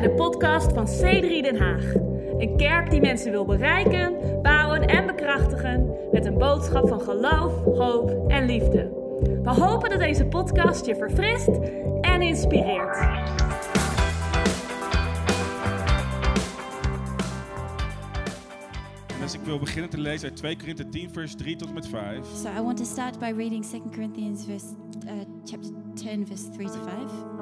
bij de podcast van C3 Den Haag. Een kerk die mensen wil bereiken, bouwen en bekrachtigen met een boodschap van geloof, hoop en liefde. We hopen dat deze podcast je verfrist en inspireert. En dus ik wil beginnen te lezen uit 2 Korinthe 10, vers 3 tot en met 5. So I want to start by reading 2 Corinthians verse, uh, chapter 10, verse 3 to 5.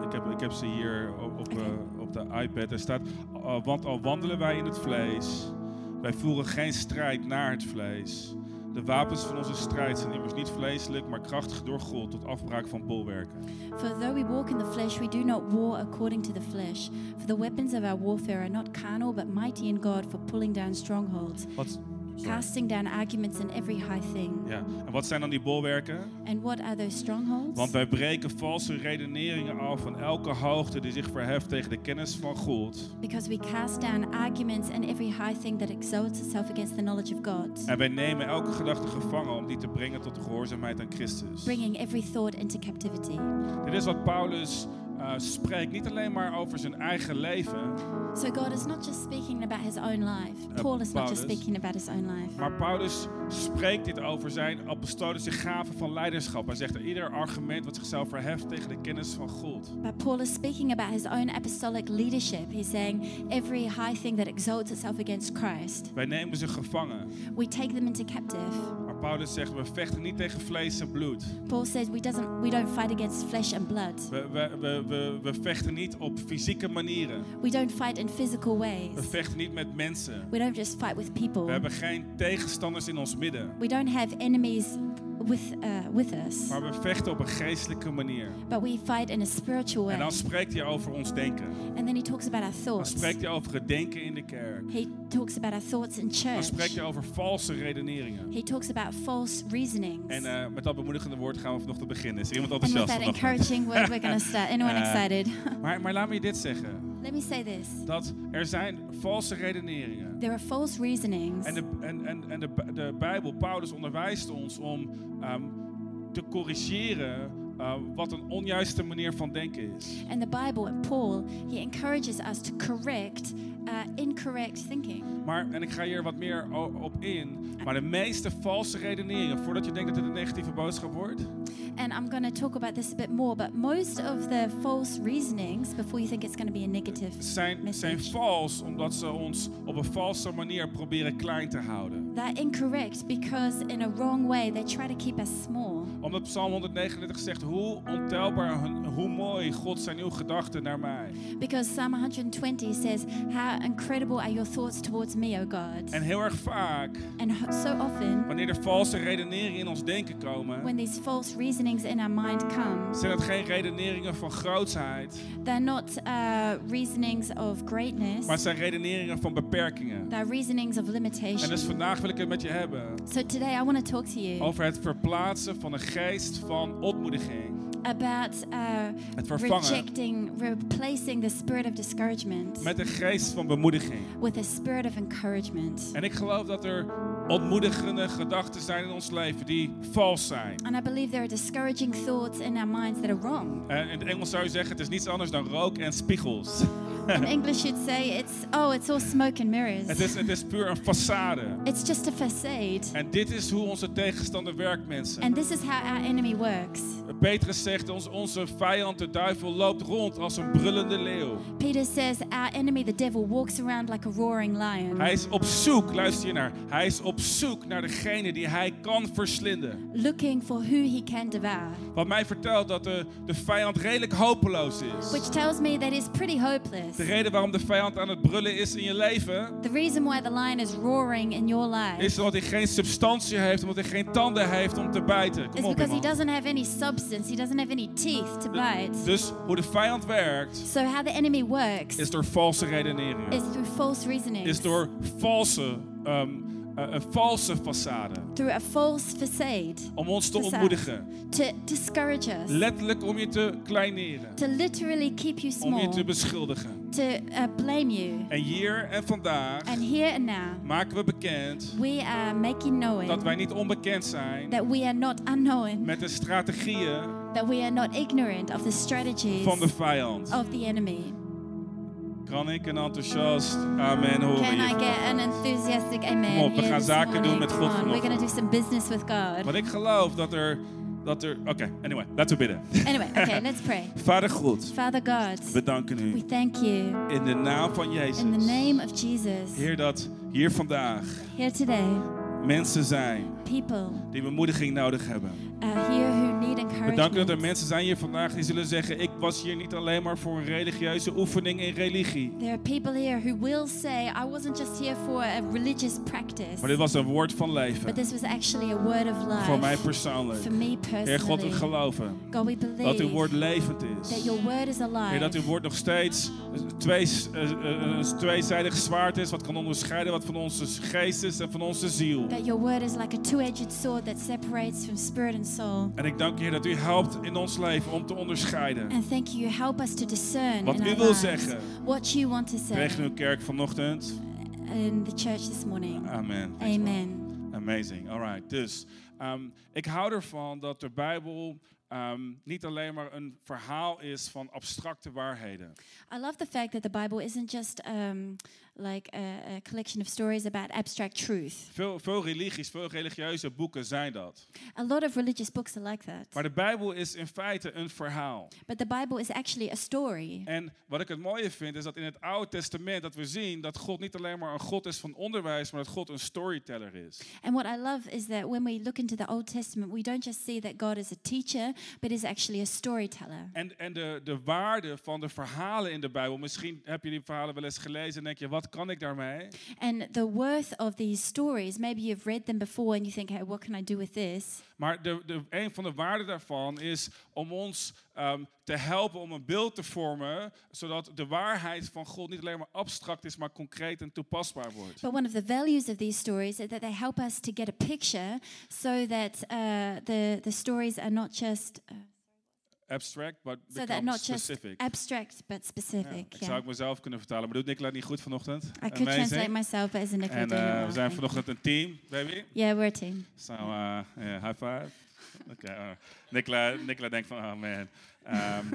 Ik heb, ik heb ze hier op, op, eh, op de iPad. Er staat, "Uh, want al wandelen wij in het vlees, wij voeren geen strijd naar het vlees. De wapens van onze strijd zijn immers niet vleeselijk, maar krachtig door God tot afbraak van bolwerken. For though we walk in the flesh, we do not war according to the flesh. For the weapons of our warfare are not carnal, but mighty in God for pulling down strongholds, Wat. Casting down arguments and every high thing. Ja. En wat zijn dan die bolwerken? And what are those strongholds? Want wij breken valse redeneringen af van elke hoogte die zich verheft tegen de kennis van God. Because we cast down arguments and every high thing that exalts itself against the knowledge of God, En wij nemen elke gedachte gevangen om die te brengen tot de gehoorzaamheid aan Christus. bringing every thought into captivity. Dit is wat Paulus eh, spreekt, niet alleen maar over zijn eigen leven, So God is not just speaking about his own life. Uh, Paul is not just Paulus. speaking about his own life. maar Paulus spreekt dit over zijn apostolische gaven van leiderschap. Hij zegt dat ieder argument wat zichzelf verheft tegen de kennis van God. But Paul is speaking about his own apostolic leadership. He's saying every high thing that exalts itself against Christ, Wij nemen ze gevangen. we take them into captive. Maar Paulus zegt, we vechten niet tegen vlees en bloed. Paul says we doesn't we don't fight against flesh and blood. We, we, we, we, we vechten niet op fysieke manieren. We don't fight in physical We ways. vechten niet met mensen. We don't just fight with We people. hebben geen tegenstanders in ons midden. We don't have enemies with uh, with us. Maar we vechten op een geestelijke manier. But we fight in a spiritual En way. dan spreekt hij over ons denken. And then he talks about our Dan thoughts. spreekt hij over het denken in de kerk. He talks about our thoughts in Dan church. spreekt hij over valse redeneringen. He talks about false reasonings. En eh, met dat bemoedigende woord gaan we vanochtend beginnen. Is er iemand And with enthousiast that encouraging word, we're going to start. Anyone Uh, excited? Maar, maar laat me je dit zeggen. Let me say this. Dat er zijn valse redeneringen. There are false reasonings. En de, en, en, en de, de Bijbel, Paulus onderwijst ons om ehm, te corrigeren eh, wat een onjuiste manier van denken is. And the Bible and Paul, he encourages us to correct uh, incorrect thinking. Maar, en ik ga hier wat meer op in, maar de meeste valse redeneringen, voordat je denkt dat dit een negatieve boodschap wordt, And I'm going to talk about this a bit more, but most of the false reasonings, before you think it's going to be a negative zijn, zijn message, vals omdat ze ons op een valse manier proberen klein te houden. they're incorrect because in a wrong way they try to keep us small. Omdat Psalm 139 zegt, hoe ontelbaar, en hoe mooi God zijn uw gedachten naar mij. Because Psalm 120 says, How incredible are your thoughts towards me, O God. En heel erg vaak, And so often, wanneer er valse redeneringen in ons denken komen, when these false reasonings in our mind come, zijn het geen redeneringen van grootsheid, they're not uh, reasonings of greatness, maar het zijn redeneringen van beperkingen. they're reasonings of En limitation. dus vandaag wil ik het met je hebben So today I want to talk to you over het verplaatsen van een geest van ontmoediging. about uh, Het vervangen rejecting, replacing the spirit of discouragement met een geest van bemoediging. with a spirit of encouragement. En ik geloof dat er ontmoedigende gedachten zijn in ons leven die vals zijn. And I believe there are discouraging thoughts in our minds that are wrong. En in het Engels zou je zeggen, het is niets anders dan rook en spiegels. In English, you'd say it's, oh, it's all smoke and mirrors. Het is, het is puur een façade. It's just a facade. En dit is hoe onze tegenstander werkt, mensen. And this is how our enemy works. Petrus zegt, ons, onze vijand, de duivel, loopt rond als een brullende leeuw. Peter says our enemy, the devil, walks around like a roaring lion, Hij is op zoek, luister hier naar, hij is op zoek naar degene die hij kan verslinden. looking for who he can devour. Wat mij vertelt dat de, de vijand redelijk hopeloos is. Which tells me that he's pretty hopeless. De reden waarom de vijand aan het brullen is in je leven, The reason why the lion is roaring in your life is omdat hij geen substantie heeft, omdat hij geen tanden heeft om te bijten. is Kom op, because he man. doesn't have any substance, he doesn't have any teeth to bite. Dus hoe de vijand werkt, So how the enemy works is door valse redeneringen. is through false reasoning, Is door valse, ehm, eh, een valse façade. through a false facade Om ons te Facade. ontmoedigen. to discourage us, Letterlijk om je te kleineren. to literally keep you Om je small, te beschuldigen. to uh, blame you. En hier en vandaag And here and now, maken we bekend we are making knowing dat wij niet onbekend zijn that we are not unknown, met de strategieën that we are not ignorant of the strategies van de vijand. of the enemy. Kan ik een enthousiast amen horen Can I get an enthusiastic amen? Kom op, we gaan zaken doen met God We're to do some business with God. Want ik geloof dat er, dat er, oké, anyway, laten we bidden. Anyway, okay, let's pray. Vader God, Father God, we danken u we thank you in de naam van Jezus. in the name of Jesus. Heer, dat hier vandaag Here today, mensen zijn people die bemoediging nodig hebben. here who need We danken dat er mensen zijn hier vandaag die zullen zeggen: Ik was hier niet alleen maar voor een religieuze oefening in religie. There are people here who will say, I wasn't just here for a religious practice, Maar dit was een woord van but leven. this was actually a word of Voor mij life. persoonlijk. For me Heer God, we personally. geloven God, we dat uw woord levend that is. your word is Heer, dat alive. uw woord nog steeds twee, eh, eh, een tweezijdig zwaard is, wat kan onderscheiden wat van onze geest is en van onze ziel. That your word is like a two-edged sword that separates from spirit and soul. En ik dank Heer, dat u helpt in ons leven om te onderscheiden. And thank you, you help us to discern Wat in u our wil lives zeggen. what you want to say Tegen uw kerk vanochtend. in the church this morning. Amen. Thanks, man. Amen. Amazing. All right. Dus ehm, ik hou ervan dat de Bijbel ehm, niet alleen maar een verhaal is van abstracte waarheden. I love the fact that the Bible isn't just um, like a, a collection of stories about abstract truth. Veel, veel religies, veel religieuze boeken zijn dat. A lot of religious books are like that. Maar de Bijbel is in feite een verhaal. But the Bible is actually a story. En wat ik het mooie vind is dat in het Oude Testament dat we zien dat God niet alleen maar een God is van onderwijs, maar dat God een storyteller is. And what I love is that when we look into the Old Testament, we don't just see that God is a teacher, but is actually a storyteller. En, en de, de waarde van de verhalen in de Bijbel, misschien heb je die verhalen wel eens gelezen en denk je, wat kan ik daarmee? And the worth of these stories, maybe you've read them before and you think, hey, what can I do with this? Maar de, de, een van de waarden daarvan is om ons ehm, te helpen om een beeld te vormen, zodat de waarheid van God niet alleen maar abstract is, maar concreet en toepasbaar wordt. But one of the values of these stories is that they help us to get a picture so that uh, the, the stories are not just uh, Abstract, but so become not just specific. abstract but Ja, specific. ik yeah. zou ik mezelf kunnen vertalen, maar doet Nicola niet goed vanochtend? I could translate myself, but isn't it En well? we zijn vanochtend een team, baby. Yeah, we're a team. So, uh, yeah, high five. Oké, uh, Nicola, Nicola denkt van, oh man. Ehm,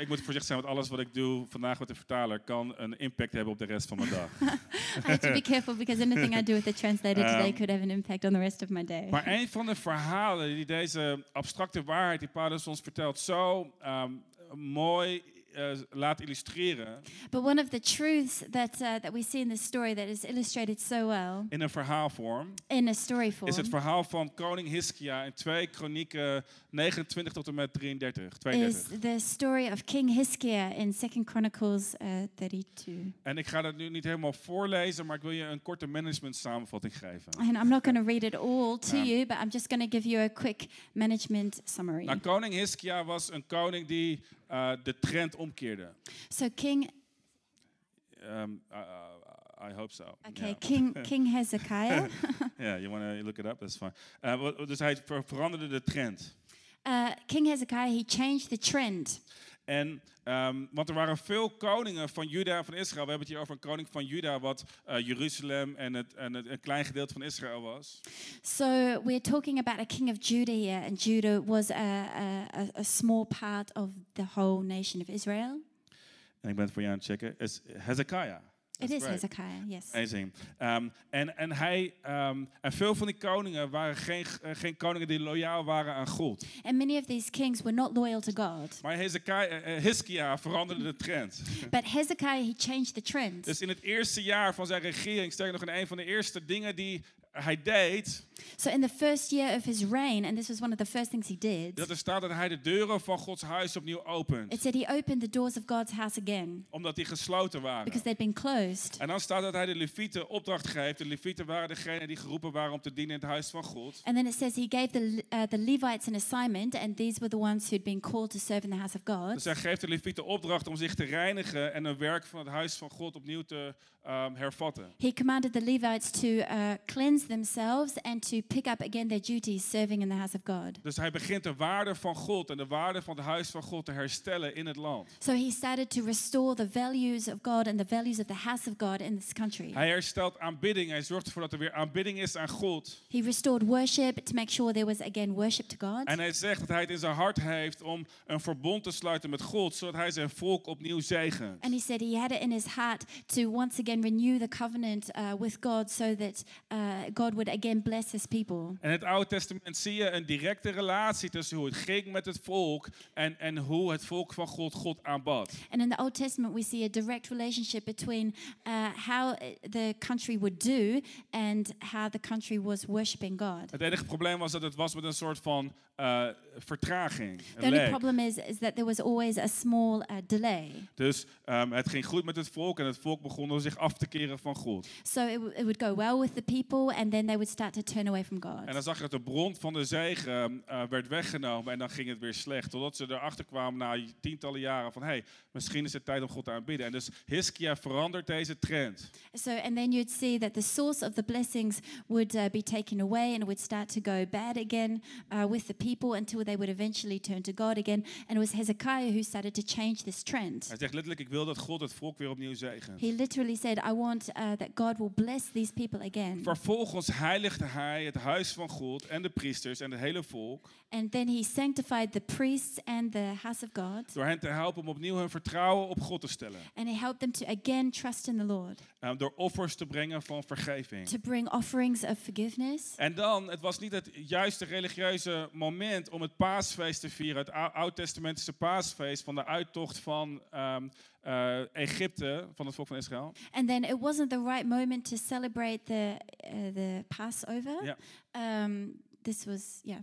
ik moet voorzichtig zijn, want alles wat ik doe vandaag met de vertaler kan een impact hebben op de rest van mijn dag. I have to be careful because anything I do with the translator today Um, could have an impact on the rest of my day. Maar een van de verhalen die deze abstracte waarheid die Paulus ons vertelt zo ehm, mooi eh, laat illustreren But one of the truths that uh, that we see in this story that is illustrated so well in een verhaalvorm in a story form is het verhaal van koning Hiskia in 2 Kronieken 29 tot en met 33. is 32. the story of King Hiskia in Second Chronicles uh, 32. En ik ga dat nu niet helemaal voorlezen, maar ik wil je een korte management samenvatting geven. And I'm not going to read it all to you, but I'm just going to give you a quick management summary. Nou, koning Hiskia was een koning die eh, de trend omkeerde. So King, uh, uh, I hope so. okay. King King Hezekiah, Ja, you want to look it up? That's fine. Wa- dus hij ver- veranderde de trend. uh, King Hezekiah, he changed the trend. En, ehm, want er waren veel koningen van Juda en van Israël. We hebben het hier over een koning van Juda, wat eh, Jeruzalem en, het, en het, een klein gedeelte van Israël was. So we're talking about a king of Judah here, and Judah was a, a, a- a small part of the whole nation of Israel. En ik ben het voor jou aan het checken. is Hezekiah. It That's is. Hezekiah, yes. Amazing. Ehm, en, en, hij, ehm, en veel van die koningen waren geen, eh, geen koningen die loyaal waren aan God. And many of these kings were not loyal to God. Maar Hezekiah, eh, Hiskia veranderde de trend. But Hezekiah, he changed the trend. Dus in het eerste jaar van zijn regering, sterker nog in een van de eerste dingen die hij deed, So in the first year of his reign, and this was one of the first things he did, dat er staat dat hij de deuren van Gods huis opnieuw it opent. said he opened the doors of God's house again Omdat die gesloten waren. because they'd been closed. En dan staat dat hij de levieten opdracht geeft. De levieten waren degenen die geroepen waren om te dienen in het huis van God. And then it says he gave the, uh, the Levites an assignment, and these were the ones who'd been called to serve in the house of God. Dus hij geeft de levieten opdracht om zich te reinigen en een werk van het huis van God opnieuw te ehm, hervatten. He commanded the Levites to uh, cleanse themselves and to pick up again their duties serving in the house of God. Dus hij begint de waarde van God en de waarde van het huis van God te herstellen in het land. So he started to restore the values of God and the values of the house of God in this country. Hij herstelt aanbidding. Hij zorgt ervoor dat er weer aanbidding is aan God. He restored worship to make sure there was again worship to God. En hij zegt dat hij het in zijn hart heeft om een verbond te sluiten met God, zodat hij zijn volk opnieuw zegent. And he said he had it in his heart to once again renew the covenant uh, with God so that uh, God would again bless his people. En in het Oude Testament zie je een directe relatie tussen hoe het ging met het volk en, en hoe het volk van God God aanbad. And in the Old Testament, we see a direct relationship between uh, how uh, the country would do and how the country was worshiping God. Het enige probleem was dat het was met een soort van eh, vertraging. The only lag. problem is, is that there was always a small uh, delay. Dus ehm, het ging goed met het volk en het volk begon zich af te keren van God. So it, it would go well with the people, and then they would start to turn away from God. En dan zag je dat de bron van de zegen eh, werd weggenomen en dan ging het weer slecht. Totdat ze erachter kwamen na tientallen jaren van, hey, misschien is het tijd om God te aanbidden. En dus Hiskia verandert deze trend. So, and then you'd see that the source of the blessings would uh, be taken away, and it would start to go bad again uh, with the people until they would eventually turn to God again. And it was Hezekiah who started to change this trend. Hij zegt letterlijk, ik wil dat God het volk weer opnieuw zegent. He literally said, I want uh, that God will bless these people again. Vervolgens heiligde hij het huis van God en de priesters en het hele volk. And then he sanctified the priests and the house of God. Door hen te helpen om opnieuw hun vertrouwen op God te stellen. And he helped them to again trust in the Lord, Eh, door offers te brengen van vergeving. to bring offerings of forgiveness. En dan, het was niet het juiste religieuze moment om het paasfeest te vieren. Het ou- oud-testamentische paasfeest van de uittocht van ehm, eh, Egypte, van het volk van Israël. And then it wasn't the right moment to celebrate the, uh, the Passover. Ja. Um, this was, yeah.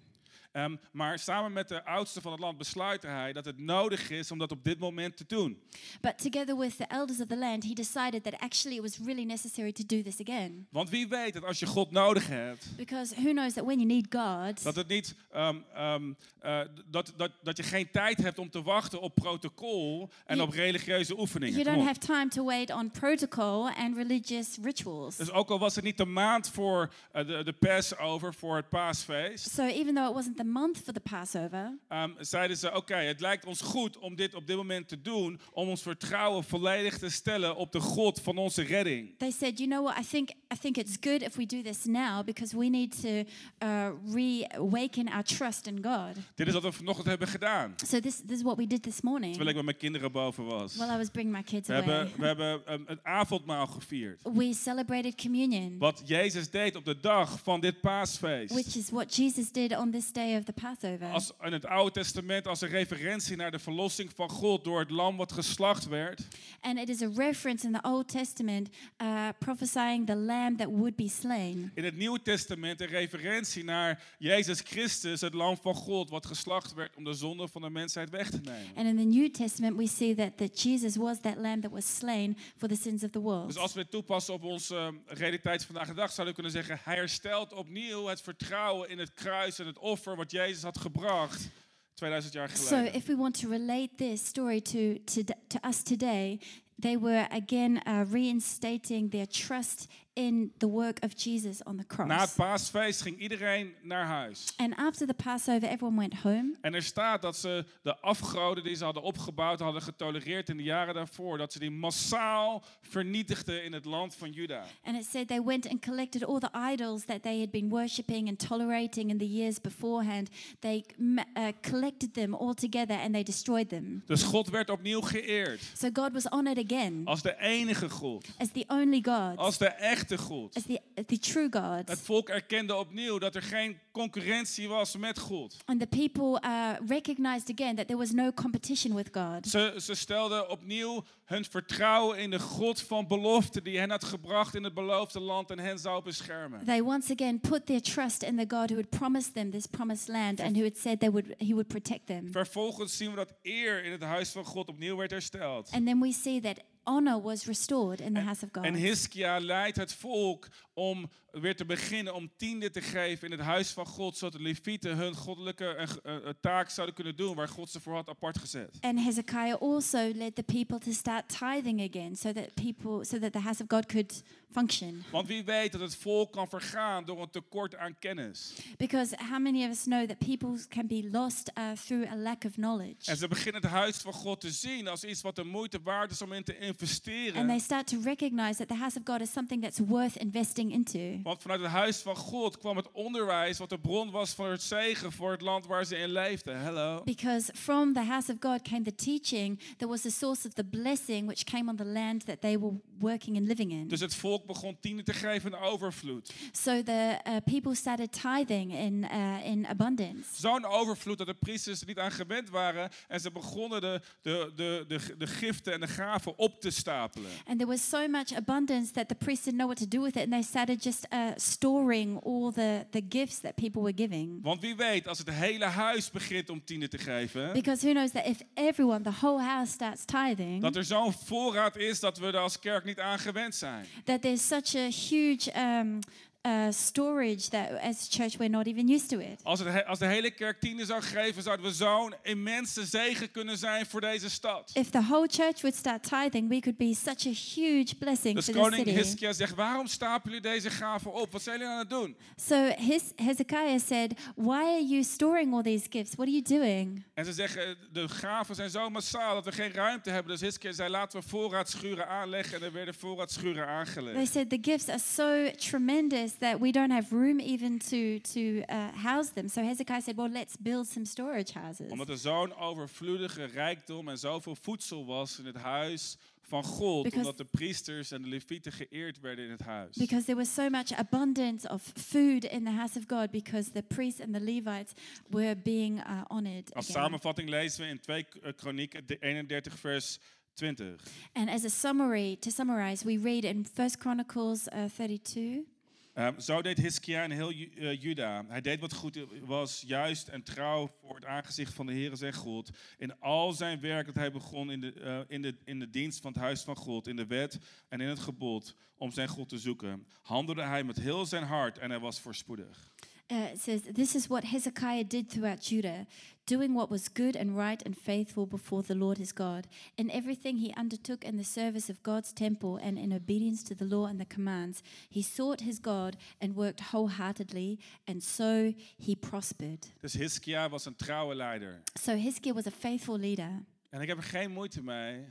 Ehm, maar samen met de oudste van het land besluit hij dat het nodig is om dat op dit moment te doen. But together with the elders of the land, he decided that actually it was really necessary to do this again. Want wie weet dat als je God nodig hebt, Because who knows that when you need God, dat, het niet, ehm, ehm, eh, dat, dat, dat je geen tijd hebt om te wachten op protocol en Je- op religieuze oefeningen. you don't have time to wait on protocol and religious rituals. Dus ook al was het niet de maand voor eh, de, de Passover, voor het paasfeest, So even though it wasn't the month for the Passover, Ehm, zeiden ze: Oké, het lijkt ons goed om dit op dit moment te doen, om ons vertrouwen volledig te stellen op de God van onze redding. they said, you know what, I think, I think it's good if we do this now because we need to uh, reawaken our trust in God. Dit is wat we vanochtend hebben gedaan. So this, this is what we did this morning Terwijl ik met mijn kinderen boven was. while I was bringing my kids We away. hebben, we hebben um, het avondmaal gevierd. We celebrated communion, Wat Jezus deed op de dag van dit paasfeest. which is what Jesus did on this day of the Passover. Als in het Oude Testament als een referentie naar de verlossing van God door het lam wat geslacht werd. And it is a reference in the Old Testament uh, prophesying the lamb that would be slain. In het Nieuwe Testament een referentie naar Jezus Christus, het lam van God, wat geslacht werd om de zonde van de mensheid weg te nemen. And in the New Testament, we see that, that Jesus was that lamb that was slain for the sins of the world. Dus als we het toepassen op onze eh, realiteit van vandaag de dag, zouden we kunnen zeggen: Hij herstelt opnieuw het vertrouwen in het kruis en het offer wat Jezus had gebracht 2000 jaar So, if we want to relate this story to, to, to us today, they were again uh, reinstating their trust in the work of Jesus on the Na het cross. paasfeest ging iedereen naar huis. And after the Passover, everyone went home. En er staat dat ze de afgoden die ze hadden opgebouwd, hadden getolereerd in de jaren daarvoor, dat ze die massaal vernietigden in het land van Juda. And it said they went and collected all the idols that they had been worshipping and tolerating in the years beforehand. They uh, collected them all together and they destroyed them. Dus God werd opnieuw geëerd So God was honored again als de enige God, as the only God, als de echte God. as the, as the true God. Het volk erkende opnieuw dat er geen concurrentie was met God. And the people uh, recognized again that there was no competition with God. Ze, ze stelden opnieuw hun vertrouwen in de God van belofte die hen had gebracht in het beloofde land en hen zou beschermen. They once again put their trust in the God who had promised them this promised land and who had said they would, he would protect them. Vervolgens zien we dat eer in het huis van God opnieuw werd hersteld. And then we see that honor was restored in the house of God. En Hiskia leidt het volk om weer te beginnen om tiende te geven in het huis van God, zodat de levieten hun goddelijke eh, eh, eh, taak zouden kunnen doen waar God ze voor had apart gezet. And Hezekiah also led the people to start tithing again so that people so that the house of God could function. Want wie weet dat het volk kan vergaan door een tekort aan kennis. Because how many of us know that people can be lost uh, through a lack of knowledge? En ze beginnen het huis van God te zien als iets wat de moeite waard is om in te investeren. And they start to recognize that the house of God is something that's worth investing into. Want vanuit het huis van God kwam het onderwijs wat de bron was van het zegen voor het land waar ze in leefden. Hello. Because from the house of God came the teaching that was the source of the blessing which came on the land that they were working and living in. Dus het volk begon tienen te geven in overvloed. So the uh, people started tithing in, uh, in abundance. Zo'n overvloed dat de priesters er niet aan gewend waren. En ze begonnen de, de, de, de, de giften en de gaven op te stapelen. And there was so much abundance that the priests didn't know what to do with it, and they started just uh, storing all the, the gifts that people were giving. Want wie weet, als het hele huis begint om tienen te geven, Because who knows that if everyone, the whole house starts tithing, dat er zo'n voorraad is dat we er als kerk niet aan gewend zijn. that there's such a huge um, uh, storage that as church we're not even used to it. Als, het, he- als de hele kerk tienen zou geven, zouden we zo'n immense zegen kunnen zijn voor deze stad. If the whole church would start tithing, we could be such a huge blessing Dus to the koning city. Hiskia zegt, waarom stapelen jullie deze gaven op? Wat zijn jullie aan het doen? So his, Hezekiah said, Why are you storing all these gifts? What are you doing? En ze zeggen, de gaven zijn zo massaal dat we geen ruimte hebben. Dus Hiskia zei, laten we voorraadschuren aanleggen. En er werden voorraadschuren They aangelegd. said the gifts are so tremendous that we don't have room even to, to uh, house them. So Hezekiah said, Well, let's build some storage houses. Omdat er zo'n overvloedige rijkdom en zoveel voedsel was in het huis van God. Because- omdat de priesters en de levieten geëerd werden in het huis. Because there was so much abundance of food in the house of God because the priests and the Levites were being uh, honored. Als again. samenvatting lezen we in 2 Kronieken de 31 vers 20. And as a summary, to summarize, we read in First Chronicles uh, 32. Ehm, zo deed Hiskia en heel eh, Juda. Hij deed wat goed was, juist en trouw voor het aangezicht van de Heer zijn God. In al zijn werk dat hij begon in de, eh, in, de, in de dienst van het huis van God, in de wet en in het gebod om zijn God te zoeken, handelde hij met heel zijn hart en hij was voorspoedig. Uh, it says, This is what Hezekiah did throughout Judah, doing what was good and right and faithful before the Lord his God. In everything he undertook in the service of God's temple and in obedience to the law and the commands, he sought his God and worked wholeheartedly, and so he prospered. Dus Hiskia was een trouwe leider. So Hezekiah was a faithful leader. En ik heb er geen moeite mee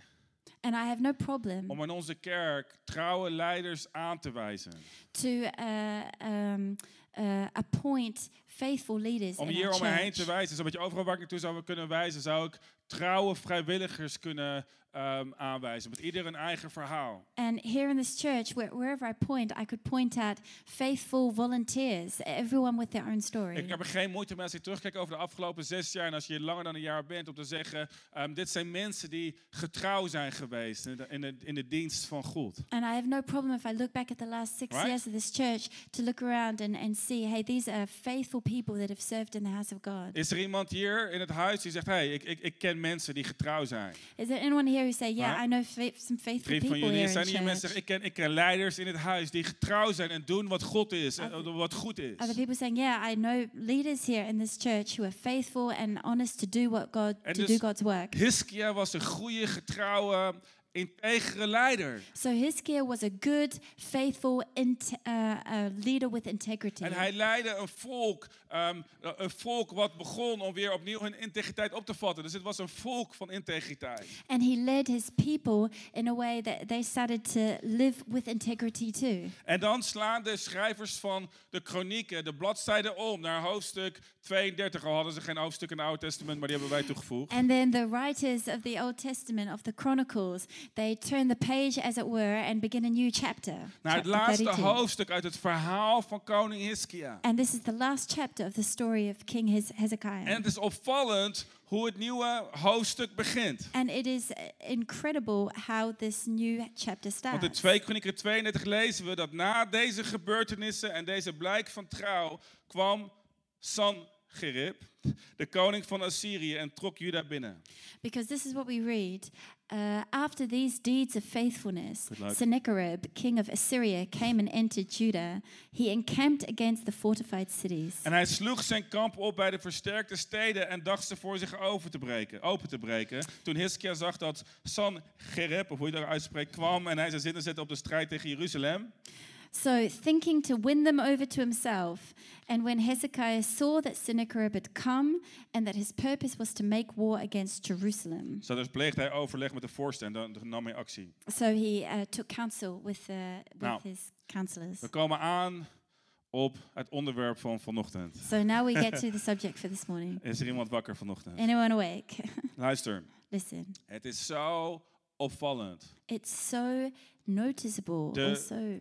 And I have no problem om in onze kerk trouwe leiders aan te wijzen. to uh, um, uh, appoint faithful leaders Om in hier our om me heen te wijzen, zodat je overal waar ik naartoe zou kunnen wijzen, zou ik trouwe vrijwilligers kunnen ehm, aanwijzen. Met ieder een eigen verhaal. And here in this church, where, wherever I point, I could point out faithful volunteers, everyone with their own story. Ik heb er geen moeite mee als ik terugkijk over de afgelopen zes jaar. En als je hier langer dan een jaar bent, om te zeggen: ehm, dit zijn mensen die getrouw zijn geweest in de, in de, in de dienst van God. And I have no problem if I look back at the last six Right? years of this church to look around and, and see, hey, these are faithful people that have served in the house of God. Is er iemand hier in het huis die zegt: hey, ik, ik, ik ken mensen die getrouw zijn? Is there anyone here who say, yeah? I know some faithful van people jullie here zijn in hier mensen ik ken, ik ken leiders in het huis die getrouw zijn en doen wat God is en wat goed is. Other people saying, yeah, I know leaders here in this church who are faithful and honest to do what God En to dus- do God's work. Hiskia was een goede, getrouwe, integere leider. So Hezekiah was a good, faithful uh, uh, leader with integrity. En hij leidde een volk, ehm, een volk wat begon om weer opnieuw hun integriteit op te vatten. Dus het was een volk van integriteit. And he led his people in a way that they started to live with integrity too. En dan slaan de schrijvers van de kronieken de bladzijde om naar hoofdstuk 32. Al hadden ze geen hoofdstuk in het Oude Testament, maar die hebben wij toegevoegd. And then the writers of the Old Testament, of the Chronicles, they turn the page, as it were, and begin a new chapter. Naar het laatste 32. hoofdstuk uit het verhaal van koning Hiskia. And this is the last chapter of the story of King Hez- Hezekiah. En het is opvallend hoe het nieuwe hoofdstuk begint. and it is incredible how this new chapter Want in starts. 2 Kronieken 32 lezen we dat na deze gebeurtenissen en deze blijk van trouw kwam Gerib, de koning van Assyrië, en trok Juda binnen. Because this is what we read. Uh, after these deeds of faithfulness. Sennacherib, king of Assyria, came and entered Judah. He encamped against the fortified cities. En hij sloeg zijn kamp op bij de versterkte steden en dacht ze voor zich over te breken, open te breken. Toen Hiskia zag dat Sancherib, of hoe je dat uitspreekt, kwam en hij zijn zinnen zette op de strijd tegen Jeruzalem. So, thinking to win them over to himself, and when Hezekiah saw that Sennacherib had come and that his purpose was to make war against Jerusalem, Zo dus pleegde hij overleg met de vorsten en dan nam hij actie. so he uh, took counsel with, uh, with Now- his counselors. We komen aan op het onderwerp van vanochtend. So now we get to the subject for this morning. Is er iemand wakker vanochtend? Anyone awake? Luister, Listen, het is zo opvallend. it's so noticeable, De- also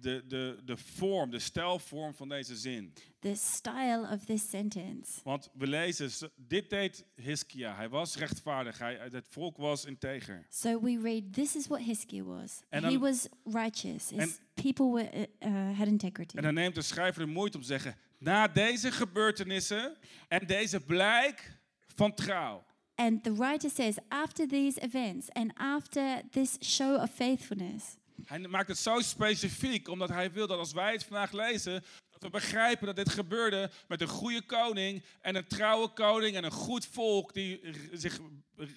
De, de, de vorm, de stijlvorm van deze zin. the style of this sentence. Want we lezen, dit deed Hiskia. Hij was rechtvaardig, hij, het volk was integer. So we read, this is what Hiskia was. En he was righteous. His en- people were, uh, uh, had integrity. En dan neemt de schrijver de moeite om te zeggen, na deze gebeurtenissen en deze blijk van trouw. And the writer says, after these events and after this show of faithfulness, Hij maakt het zo specifiek, omdat hij wil dat als wij het vandaag lezen, we begrijpen dat dit gebeurde met een goede koning en een trouwe koning en een goed volk die zich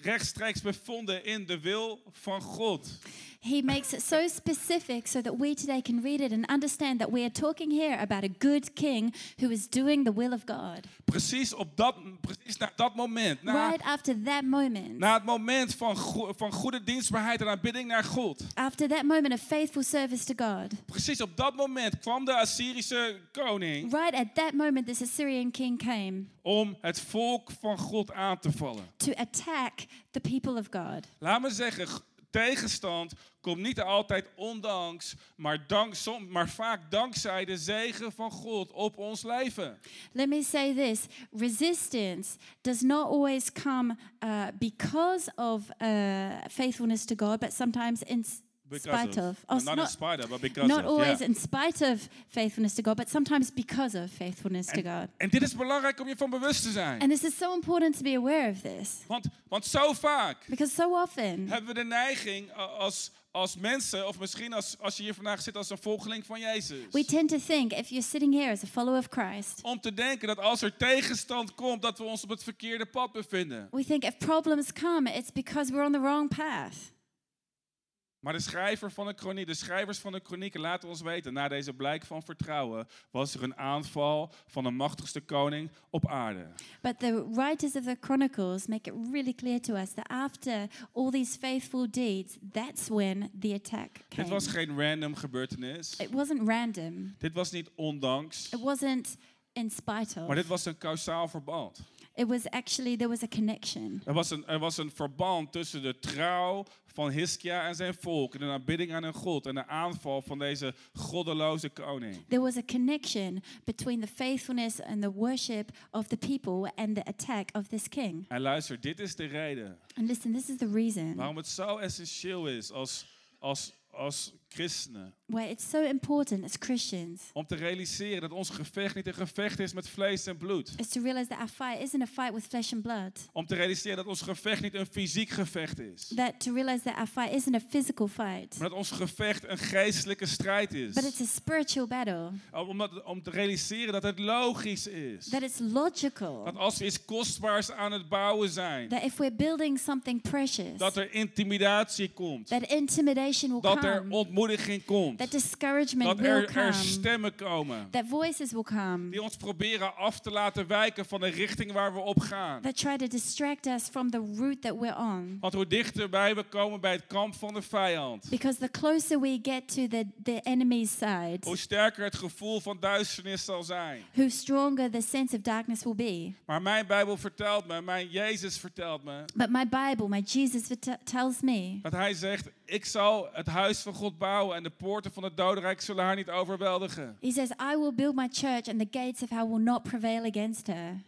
rechtstreeks bevonden in de wil van God. he makes it so specific so that we today can read it and understand that we are talking here about a good king who is doing the will of God. Precies op dat, precies na dat moment, na, Right after that moment, na het moment van, go- van goede dienstbaarheid en aanbidding naar God. after that moment of faithful service to God, Precies op dat moment kwam de Assyrische koning right at that moment, this Assyrian king came om het volk van God aan te vallen. to attack the people of God. Laat me zeggen, tegenstand komt niet altijd ondanks, maar, dank, som, maar vaak dankzij de zegen van God op ons leven. Let me say this resistance does not always come uh, because of uh, faithfulness to God, but sometimes in spite of. Oh, not, in not, spite of, but because not of. always yeah. in spite of faithfulness to God, but sometimes because of faithfulness to God. En dit is belangrijk om je van bewust te zijn. And this is so important to be aware of this Want, want zo vaak because so often hebben we de neiging a- als, als mensen, of misschien als, als je hier vandaag zit als een volgeling van Jezus. we tend to think if you're sitting here as a follower of Christ, Om te denken dat als er tegenstand komt, dat we ons op het verkeerde pad bevinden. we think if problems come, it's because we're on the wrong path. Maar de, schrijver van de, de schrijvers van de kronieken laten ons weten, na deze blijk van vertrouwen, was er een aanval van de machtigste koning op aarde. But the writers of the Chronicles make it really clear to us that after all these faithful deeds, that's when the attack came. Dit was geen random gebeurtenis. It wasn't random. Dit was niet ondanks, It wasn't in spite maar of. dit was een kausaal verband. It was actually, there was a connection. Er was, een, er was een verband tussen de trouw van Hiskia en zijn volk, en de aanbidding aan hun God en de aanval van deze goddeloze koning. There was a connection between the faithfulness and the worship of the people and the attack of this king. En luister, dit is de reden And listen, this is the reason waarom het zo essentieel is als, als, als christenen. why it's so important as Christians Om te realiseren dat ons gevecht niet een gevecht is met vlees en bloed. is to realize that our fight isn't a fight with flesh and blood. Om te realiseren dat ons gevecht niet een fysiek gevecht is. That to realize that our fight isn't a physical fight, Maar dat ons gevecht een geestelijke strijd but is. it's a spiritual battle. Om, dat- om te realiseren dat het logisch is. That it's logical. Dat als we iets kostbaars aan het bouwen zijn, That if we're building something precious, dat er intimidatie komt. that intimidation will Dat er come, komt. that discouragement Dat will er, er come, stemmen komen. that voices will come, Die ons proberen af te laten wijken van de richting waar we op gaan. that try to distract us from the route that we're on. Want hoe dichterbij we komen bij het kamp van de vijand, Because the closer we get to the, the enemy's side, hoe sterker het gevoel van duisternis zal zijn. who stronger the sense of darkness will be. Maar mijn Bijbel vertelt me, mijn Jezus vertelt me, But my Bible, my Jesus tells me dat hij zegt, ik zal het huis van God bouwen en de poorten van het dodenrijk zullen haar niet overweldigen. He says, I will build my church and the gates of hell will not prevail against her.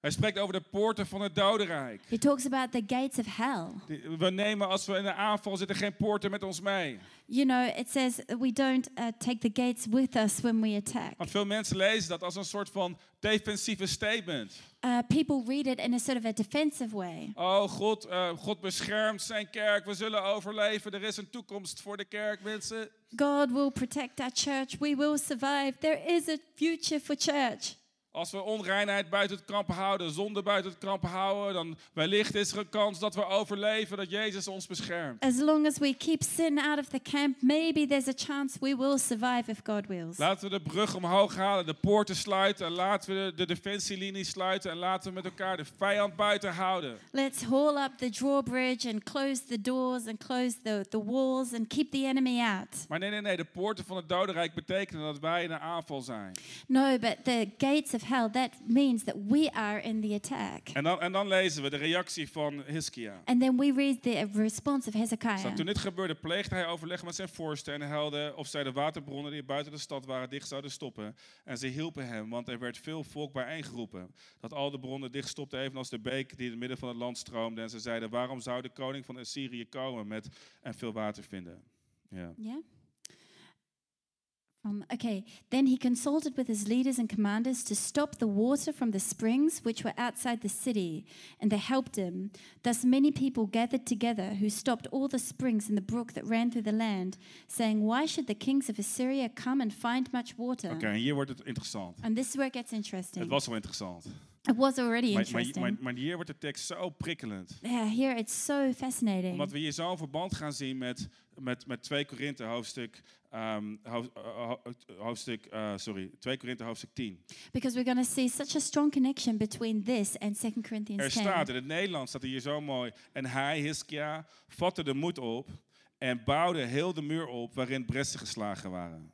Hij spreekt over de poorten van het dodenrijk. He talks about the gates of hell. We nemen als we in een aanval zitten geen poorten met ons mee. You know, it says we don't uh, take the gates with us when we attack. Want veel mensen lezen dat als een soort van defensieve statement. Uh, people read it in a sort of a defensive way. Oh, God, eh, God beschermt zijn kerk. We zullen overleven. Er is een toekomst voor de kerk, mensen. God will protect our church. We will survive. There is a future for church. Als we onreinheid buiten het kamp houden, zonde buiten het kamp houden, dan wellicht is er een kans dat we overleven, dat Jezus ons beschermt. As long as we keep sin out of the camp, maybe there's a chance we will survive if God wills. Laten we de brug omhoog halen, de poorten sluiten, en laten we de, de defensielinie sluiten en laten we met elkaar de vijand buiten houden. Let's haul up the drawbridge and close the doors and close the, the walls and keep the enemy out. Maar nee, nee, nee, de poorten van het dodenrijk betekenen dat wij in een aanval zijn. No, but the gates of hell, that means that we are in the attack. En dan, en dan lezen we de reactie van Hiskia. And then we read the response of Hezekiah. Zo, toen dit gebeurde, pleegde hij overleg met zijn voorsten en helde of zij de waterbronnen die buiten de stad waren dicht zouden stoppen. En ze hielpen hem, want er werd veel volk bijeengeroepen. Dat al de bronnen dicht stopten, evenals de beek die in het midden van het land stroomde. En ze zeiden, waarom zou de koning van Assyrië komen met en veel water vinden? Ja. Yeah. Um, okay, then he consulted with his leaders and commanders to stop the water from the springs which were outside the city, and they helped him. Thus, many people gathered together who stopped all the springs in the brook that ran through the land, saying, Why should the kings of Assyria come and find much water? Oké, en hier wordt het interessant. And this is where it gets interesting. Het was wel interessant. it was already Maar, interesting. maar, maar hier wordt de tekst zo prikkelend. yeah, here it's so fascinating. Omdat we hier zo'n verband gaan zien met, met, met 2 Korinthe hoofdstuk, ehm, eh, ho- hoofdstuk eh, sorry, 2 Korinthe hoofdstuk 10. Because we're going to see such a strong connection between this and 2 Corinthians Er 10. staat in het Nederlands, staat er hier zo mooi. En hij, Hiskia, vatte de moed op en bouwde heel de muur op waarin bressen geslagen waren.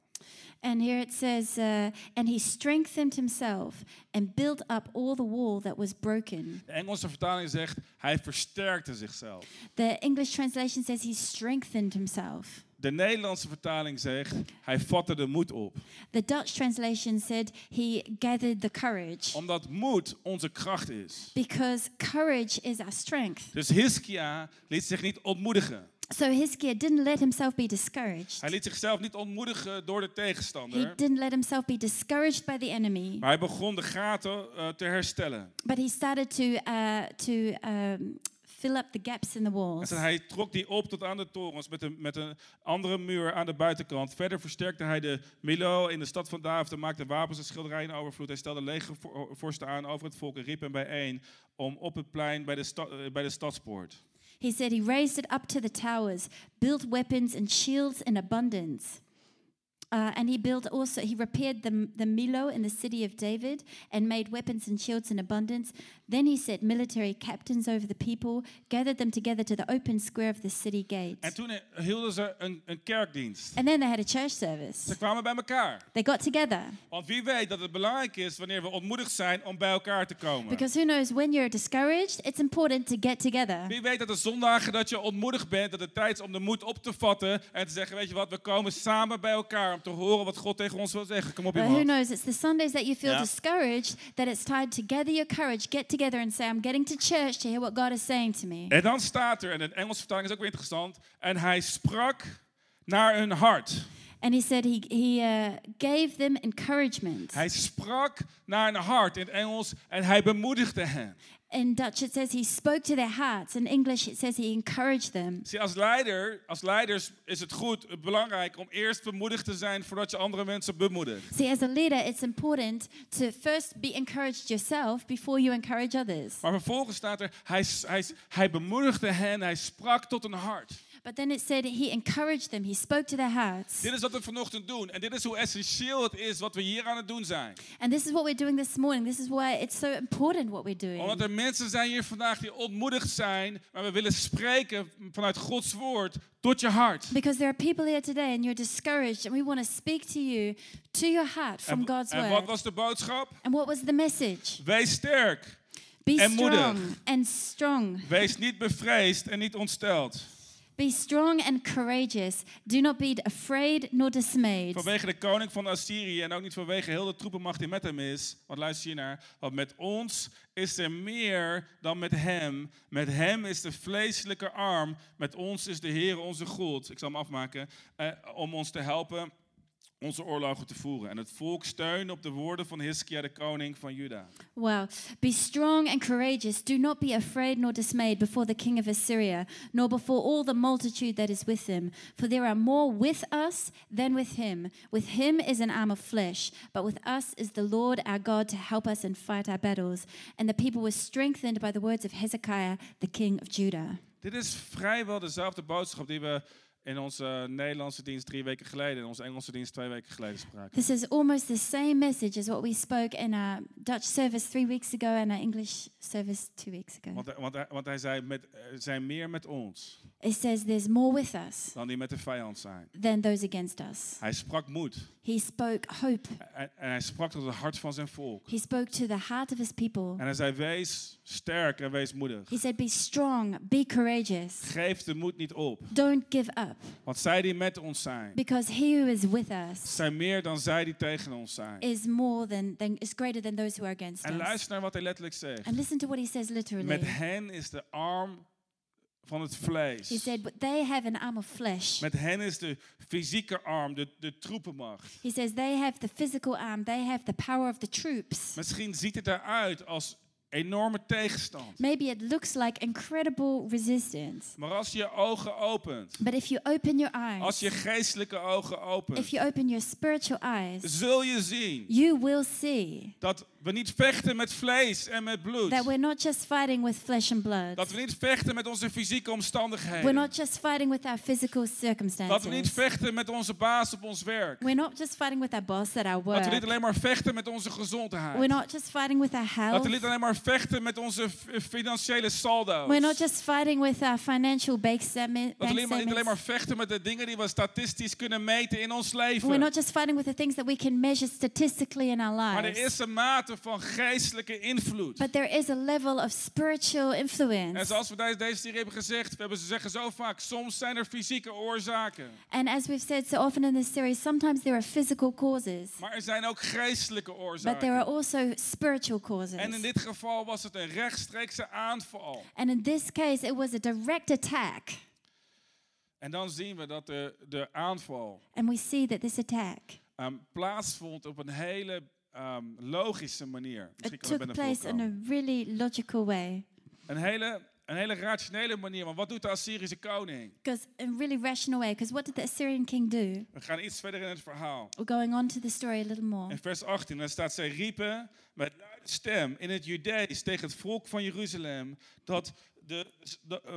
And here it says, uh, and he strengthened himself and built up all the wall that was broken. De Engelse vertaling zegt, hij versterkte zichzelf. The English translation says he strengthened himself. De Nederlandse vertaling zegt, hij vatte de moed op. The Dutch translation said he gathered the courage Omdat moed onze kracht is. because courage is our strength. Dus Hiskia liet zich niet ontmoedigen. So Hiskia didn't let himself be discouraged. Hij liet zichzelf niet ontmoedigen door de He tegenstander. didn't let himself be discouraged by the enemy, Maar hij begon de gaten eh, te herstellen. but he started to uh, to um, fill up the gaps in the En walls. zo hij trok die op tot aan de torens met een, met een andere muur aan de buitenkant. Verder versterkte hij de Milo in de stad van David en maakte wapens en schilderijen in overvloed. Hij stelde legervorsten aan over het volk en riep hem bijeen om op het plein bij de, sta- eh, bij de stadspoort. He said he raised it up to the towers, built weapons and shields in abundance. Uh, and he built also, he repaired the, the Milo in the city of David and made weapons and shields in abundance. Then he set military captains over the people, gathered them together to the open square of the city gate. En toen hielden ze een, een kerkdienst. And then they had a church service. Ze kwamen bij elkaar. They got together. Want wie weet dat het belangrijk is wanneer we ontmoedigd zijn om bij elkaar te komen. Because who knows, when you're discouraged, it's important to get together. Wie weet dat de zondagen dat je ontmoedigd bent, dat het tijd is om de moed op te vatten en te zeggen, weet je wat, we komen samen bij elkaar te horen wat God tegen ons wil zeggen. Kom op who knows, it's the Sundays that you feel Ja. discouraged that it's time to gather your courage, get together and say, I'm getting to church to hear what God is saying to me. En dan staat er, en de Engelse vertaling is ook weer interessant, en hij sprak naar hun hart. And he said he, he uh, gave them encouragement. Hij sprak naar hun hart in het Engels en hij bemoedigde hen. In Dutch, it says he spoke to their hearts. In English, it says he encouraged them. Zie, als, leider, als leiders is het goed, belangrijk om eerst bemoedigd te zijn voordat je andere mensen bemoedigt. See, as a leader, it's important to first be encouraged yourself before you encourage others. Maar vervolgens staat er, hij, hij, hij bemoedigde hen, hij sprak tot hun hart. But then it said he encouraged them, he spoke to their hearts. Dit is wat we vanochtend doen. En dit is hoe essentieel het is wat we hier aan het doen zijn. And this is what we're doing this morning. This is why it's so important what we're doing. Omdat er mensen zijn hier vandaag die ontmoedigd zijn. Maar we willen spreken vanuit Gods woord tot je hart. Because there are people here today and you're discouraged, and we want to speak to you, to your heart from En, God's en wat word. was de boodschap? And what was the message? Wees sterk. Be En moedig. strong and strong. Wees niet bevreesd en niet ontsteld. Be strong and courageous. Do not be afraid nor dismayed. Vanwege de koning van Assyrië en ook niet vanwege heel de troepenmacht die met hem is. Want luister hier naar. Want met ons is er meer dan met hem. Met hem is de vleeselijke arm. Met ons is de Heer onze God. Ik zal hem afmaken. eh, om ons te helpen onze oorlogen te voeren. En het volk steunde op de woorden van Hiskia, de koning van Juda. Wow. Be strong and courageous. Do not be afraid nor dismayed before the king of Assyria, nor before all the multitude that is with him. For there are more with us than with him. With him is an arm of flesh, but with us is the Lord our God to help us and fight our battles. And the people were strengthened by the words of Hezekiah, the king of Judah. Dit is vrijwel dezelfde boodschap die we in onze Nederlandse dienst drie weken geleden, in onze Engelse dienst twee weken geleden spraken. This is almost the same message as what we spoke in our Dutch service three weeks ago and our English service two weeks ago. Want, hij- want, hij, want hij zei, met, er zijn meer met ons It says there's more with us dan die met de vijand zijn. than those against us. Hij sprak moed. He spoke hope. En, en hij sprak tot het hart van zijn volk. He spoke to the heart of his people. En hij zei, wees sterk en wees moedig. He said, Be strong, be courageous, Geef de moed niet op. don't give up, Want zij die met ons zijn, because he who is with us zijn meer dan zij die tegen ons zijn. is more than, than is greater than those who are against En us. luister naar wat hij letterlijk zegt. And listen to what he says literally. Met hen is de arm van het He vlees. said, But they have an arm of flesh. Met hen is de fysieke arm, de, de troepenmacht. He says, They have the physical arm, they have the power of the troops. Misschien ziet het eruit als enorme tegenstand. Maybe it looks like incredible resistance. Maar als je ogen opent, But if you open your als je eyes, geestelijke ogen opent, if you open your spiritual eyes, zul je zien you will see dat we niet vechten met vlees en met bloed. that we're not just fighting with flesh and blood. Dat we niet vechten met onze fysieke We're omstandigheden. not just fighting with our physical Dat we niet circumstances. vechten met onze baas op ons werk. We're not just fighting with our boss at our Dat we niet work. alleen maar vechten met onze We're gezondheid. not just fighting with our Dat health. we niet alleen maar vechten met onze financiële saldo's. We're not just fighting with our financial bank statement- Dat we alleen maar, niet alleen maar statements. vechten met de dingen die we statistisch kunnen meten in ons We're leven. not just fighting with the things that we can measure statistically in our Maar er lives. is een mate van geestelijke invloed. But there is a level of spiritual En influence. zoals we deze, deze serie hebben gezegd, we hebben ze zeggen zo vaak, soms zijn er fysieke oorzaken. And as we've said so often in this series, sometimes there are physical causes, Maar er zijn ook geestelijke but there are oorzaken. also spiritual causes. En in dit geval was het een rechtstreekse aanval. And in this case, it was a direct attack. En dan zien we dat de, de aanval And we see that this attack ehm, plaatsvond op een hele ehm, logische manier. Misschien it took place in a really logical way. Een hele, een hele rationele manier. Want wat doet de Assyrische koning? Because in a really rational way. Because what did the Assyrian king do? We gaan iets verder in het verhaal. We're going on to the story a little more. In vers 18, daar staat, zij riepen met stem in het Judees tegen het volk van Jeruzalem dat, de,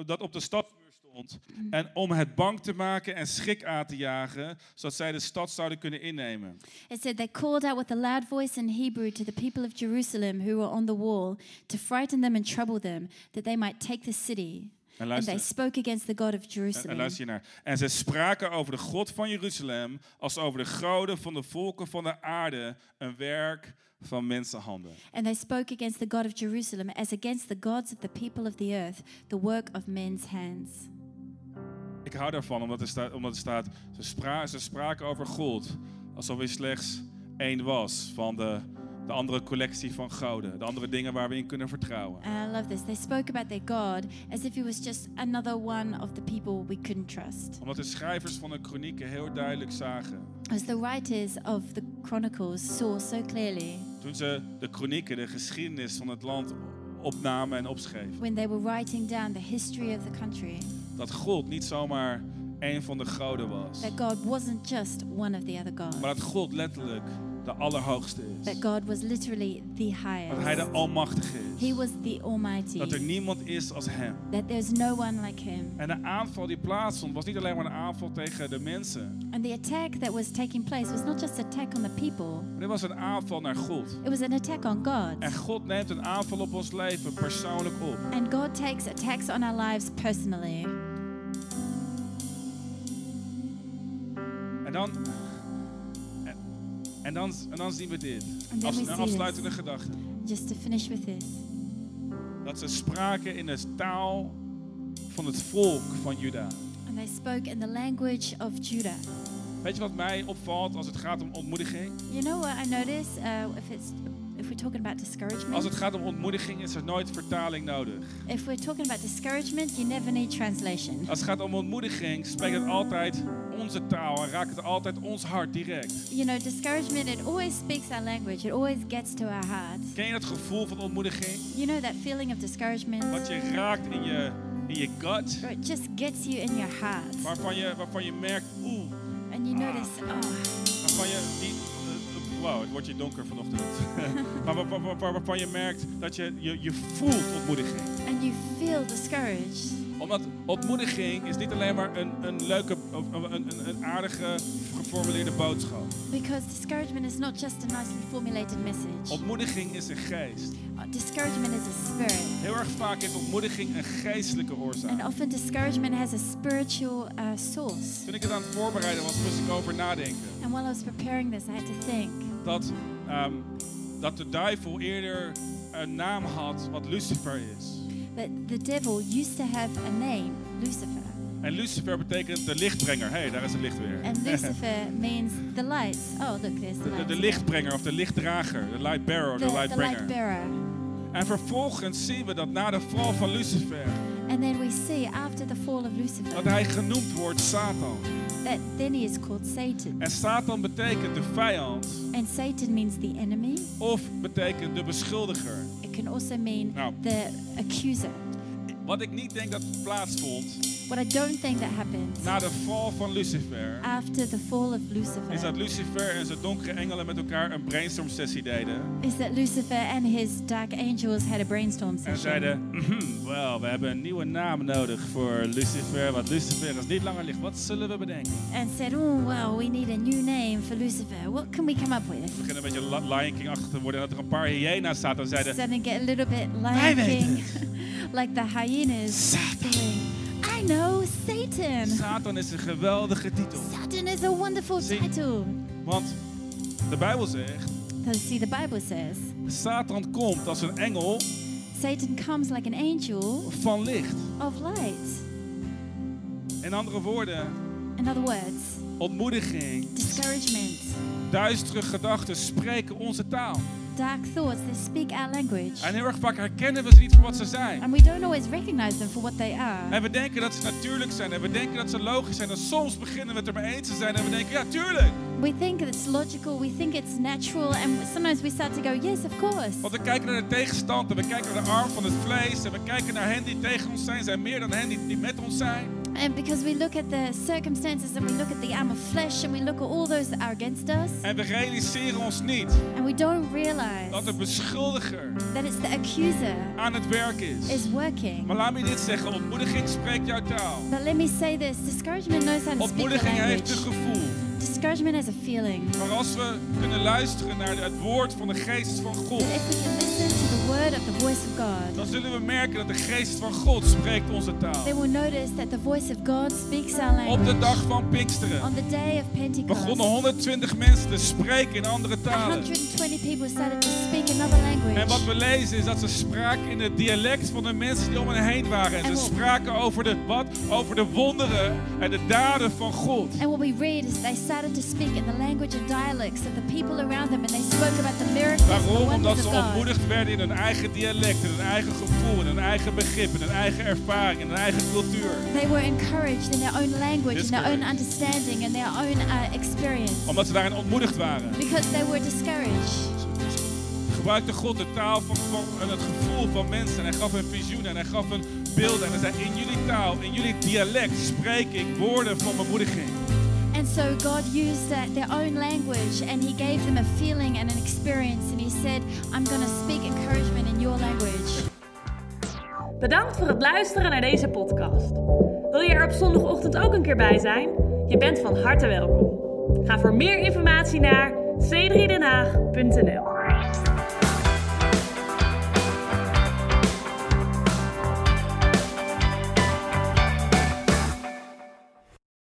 dat op de stadmuur stond. En om het bang te maken en schrik aan te jagen, zodat zij de stad zouden kunnen innemen. It said they called out with a loud voice in Hebrew to the people of Jerusalem who were on the wall to frighten them and trouble them, that they might take the city. En And they luister, spoke against the God of en, en Jerusalem. luister hiernaar. En zij spraken over de God van Jeruzalem als over de goden van de volken van de aarde, een werk van mensenhanden. And they spoke against the God of Jerusalem as against the gods of the people of the earth, the work of men's hands. Ik hou daarvan omdat er staat, omdat er staat ze, spra ze spraken over God alsof hij slechts één was van de, de andere collectie van goden. De andere dingen waar we in kunnen vertrouwen. And I love this. They spoke about their God as if he was just another one of the people we couldn't trust. Omdat de schrijvers van de kronieken heel duidelijk zagen. As the writers of the Chronicles saw so clearly Toen ze de kronieken, de geschiedenis van het land opnamen en opschreven. when they were writing down the history of the country Dat God niet zomaar één van de goden was. that God wasn't just one of the other gods, Maar dat God letterlijk de allerhoogste that is. God was literally the Dat hij de highest. almachtige He is. was the Almighty, Dat er niemand is als hem. that there's no one like him. En de aanval die plaatsvond was niet alleen maar een aanval tegen de mensen. And the attack that was taking place was not just attack on the people, Maar dit was een aanval naar God. it was an attack on God. En God neemt een aanval op ons leven persoonlijk op. And God takes attacks on our lives personally. En dan, en dan, en dan zien we dit. Als een afsluitende gedachte. Just to finish with this. Dat ze spraken in de taal van het volk van Juda. And they spoke in the language of Judah. Weet je wat mij opvalt als het gaat om ontmoediging? You know what I notice? Uh, if it's if we're talking about discouragement, Als het gaat om ontmoediging is er nooit vertaling nodig. if we're talking about discouragement, you never need translation. Als het gaat om ontmoediging spreekt het altijd onze taal en raakt het altijd ons hart direct. You know, discouragement it always speaks our language. It always gets to our heart. Ken je dat gevoel van ontmoediging? You know that feeling of discouragement, Wat je raakt in je, in je gut, where it just gets you in your heart, waarvan je, waarvan je merkt, oeh, and you notice, oh, waarvan je die, wow, het wordt je donker vanochtend. maar waar- waar- waar- waarvan je merkt dat je, je, je voelt ontmoediging. and you feel discouraged. Omdat ontmoediging is niet alleen maar een, een leuke, een, een, een aardige geformuleerde boodschap. Because discouragement is not just a nicely formulated message. Ontmoediging is een geest. Uh, Discouragement is a spirit. Heel erg vaak is ontmoediging een geestelijke And oorzaak. often discouragement has a spiritual uh, source. Toen ik het aan het voorbereiden was, moest ik over nadenken. And while I was preparing this, I had to think Dat, ehm, dat de duivel eerder een naam had wat Lucifer is. That the devil used to have a name, Lucifer. En Lucifer betekent de lichtbrenger. Hé, hey, daar is het licht weer. And Lucifer means the lights. Oh, look, there's the De, de, lichtbrenger of de lichtdrager. De light bearer, The, de light light bearer. En vervolgens zien we dat na de val van Lucifer, And then we see after the fall of Lucifer dat hij genoemd wordt Satan. that then he is called Satan. En Satan betekent de vijand And Satan means the enemy. of betekent de beschuldiger. Can also mean Nou. the accuser. Wat ik niet denk dat plaatsvond What I don't think that happened na de val van Lucifer, after the fall of is Lucifer dat Lucifer en zijn donkere engelen met elkaar een brainstorm sessie deden. is that Lucifer and his dark angels had a brainstorm En session. zeiden, "Mhm, wel, we hebben een nieuwe naam nodig voor Lucifer, want Lucifer is niet langer licht. Wat zullen we bedenken? And said, oh, well, we need a new name for Lucifer. What can we come up with? Het begint een beetje Lion King-achtig te worden en dat er een paar hyena's zaten en zeiden, Starting to get a little bit Lion King. like the hyenas. Satan. I know, Satan. Satan is een geweldige titel. Satan is a wonderful Zie. title. Want de Bijbel zegt, see, the Bible says Satan komt als een engel Satan comes like an angel van licht. of light. In andere woorden, In other words, ontmoediging, discouragement, duistere gedachten spreken onze taal. Dark thoughts, they speak our language. En heel erg vaak herkennen we ze niet voor wat ze zijn. And we don't always recognize them for what they are. En we denken dat ze natuurlijk zijn en we denken dat ze logisch zijn. En soms beginnen we het er mee eens te zijn en we denken, ja tuurlijk. We think it's logical, we think it's natural, and sometimes we start to go, yes, of course. Want we kijken naar de tegenstand en we kijken naar de arm van het vlees. En we kijken naar hen die tegen ons zijn, zijn meer dan hen die, die met ons zijn. And because we look at the circumstances and we look at the arm of flesh and we look at all those that are against us, En we realiseren ons niet and we don't dat realize de beschuldiger that it's the accuser aan het werk is. is working. Maar laat me dit zeggen, ontmoediging spreekt jouw taal. But let me say this discouragement knows how to speak the Ontmoediging heeft een language. gevoel. Discouragement has a feeling. Maar als we kunnen luisteren naar het woord van de geest van God, if we can word of the voice of God, dan zullen we merken dat de geest van God spreekt onze taal. then we'll notice that the voice of God speaks our Op de language. dag van Pinksteren On the day of begonnen Pentecost, 120 mensen te spreken in andere talen. 120 people started to speak another language. En wat we lezen is dat ze spraken in het dialect van de mensen die om hen heen waren. En ze spraken over de wat? Over de wonderen en de daden van God. And what we read is they started to speak in the language and dialects of the people around them, and they spoke about the miracles and the Waarom? Omdat ze ontmoedigd werden in hun eigen dialect, in hun eigen gevoel, in hun eigen begrip, in hun eigen ervaring, in hun eigen cultuur. They were encouraged in their own language, in their own understanding, and their own uh, experience, Omdat ze daarin ontmoedigd waren. because they were discouraged. Gebruikte God de taal van, van, en het gevoel van mensen. En hij gaf een visioen en hij gaf een beelden. En hij zei, in jullie taal, in jullie dialect spreek ik woorden van bemoediging. So God used uh, their own language, and He gave them a feeling and an experience, and He said, "I'm going to speak encouragement in your language." Bedankt voor het luisteren naar deze podcast. Wil je er op zondagochtend ook een keer bij zijn? Je bent van harte welkom. Ga voor meer informatie naar c3denhaag.nl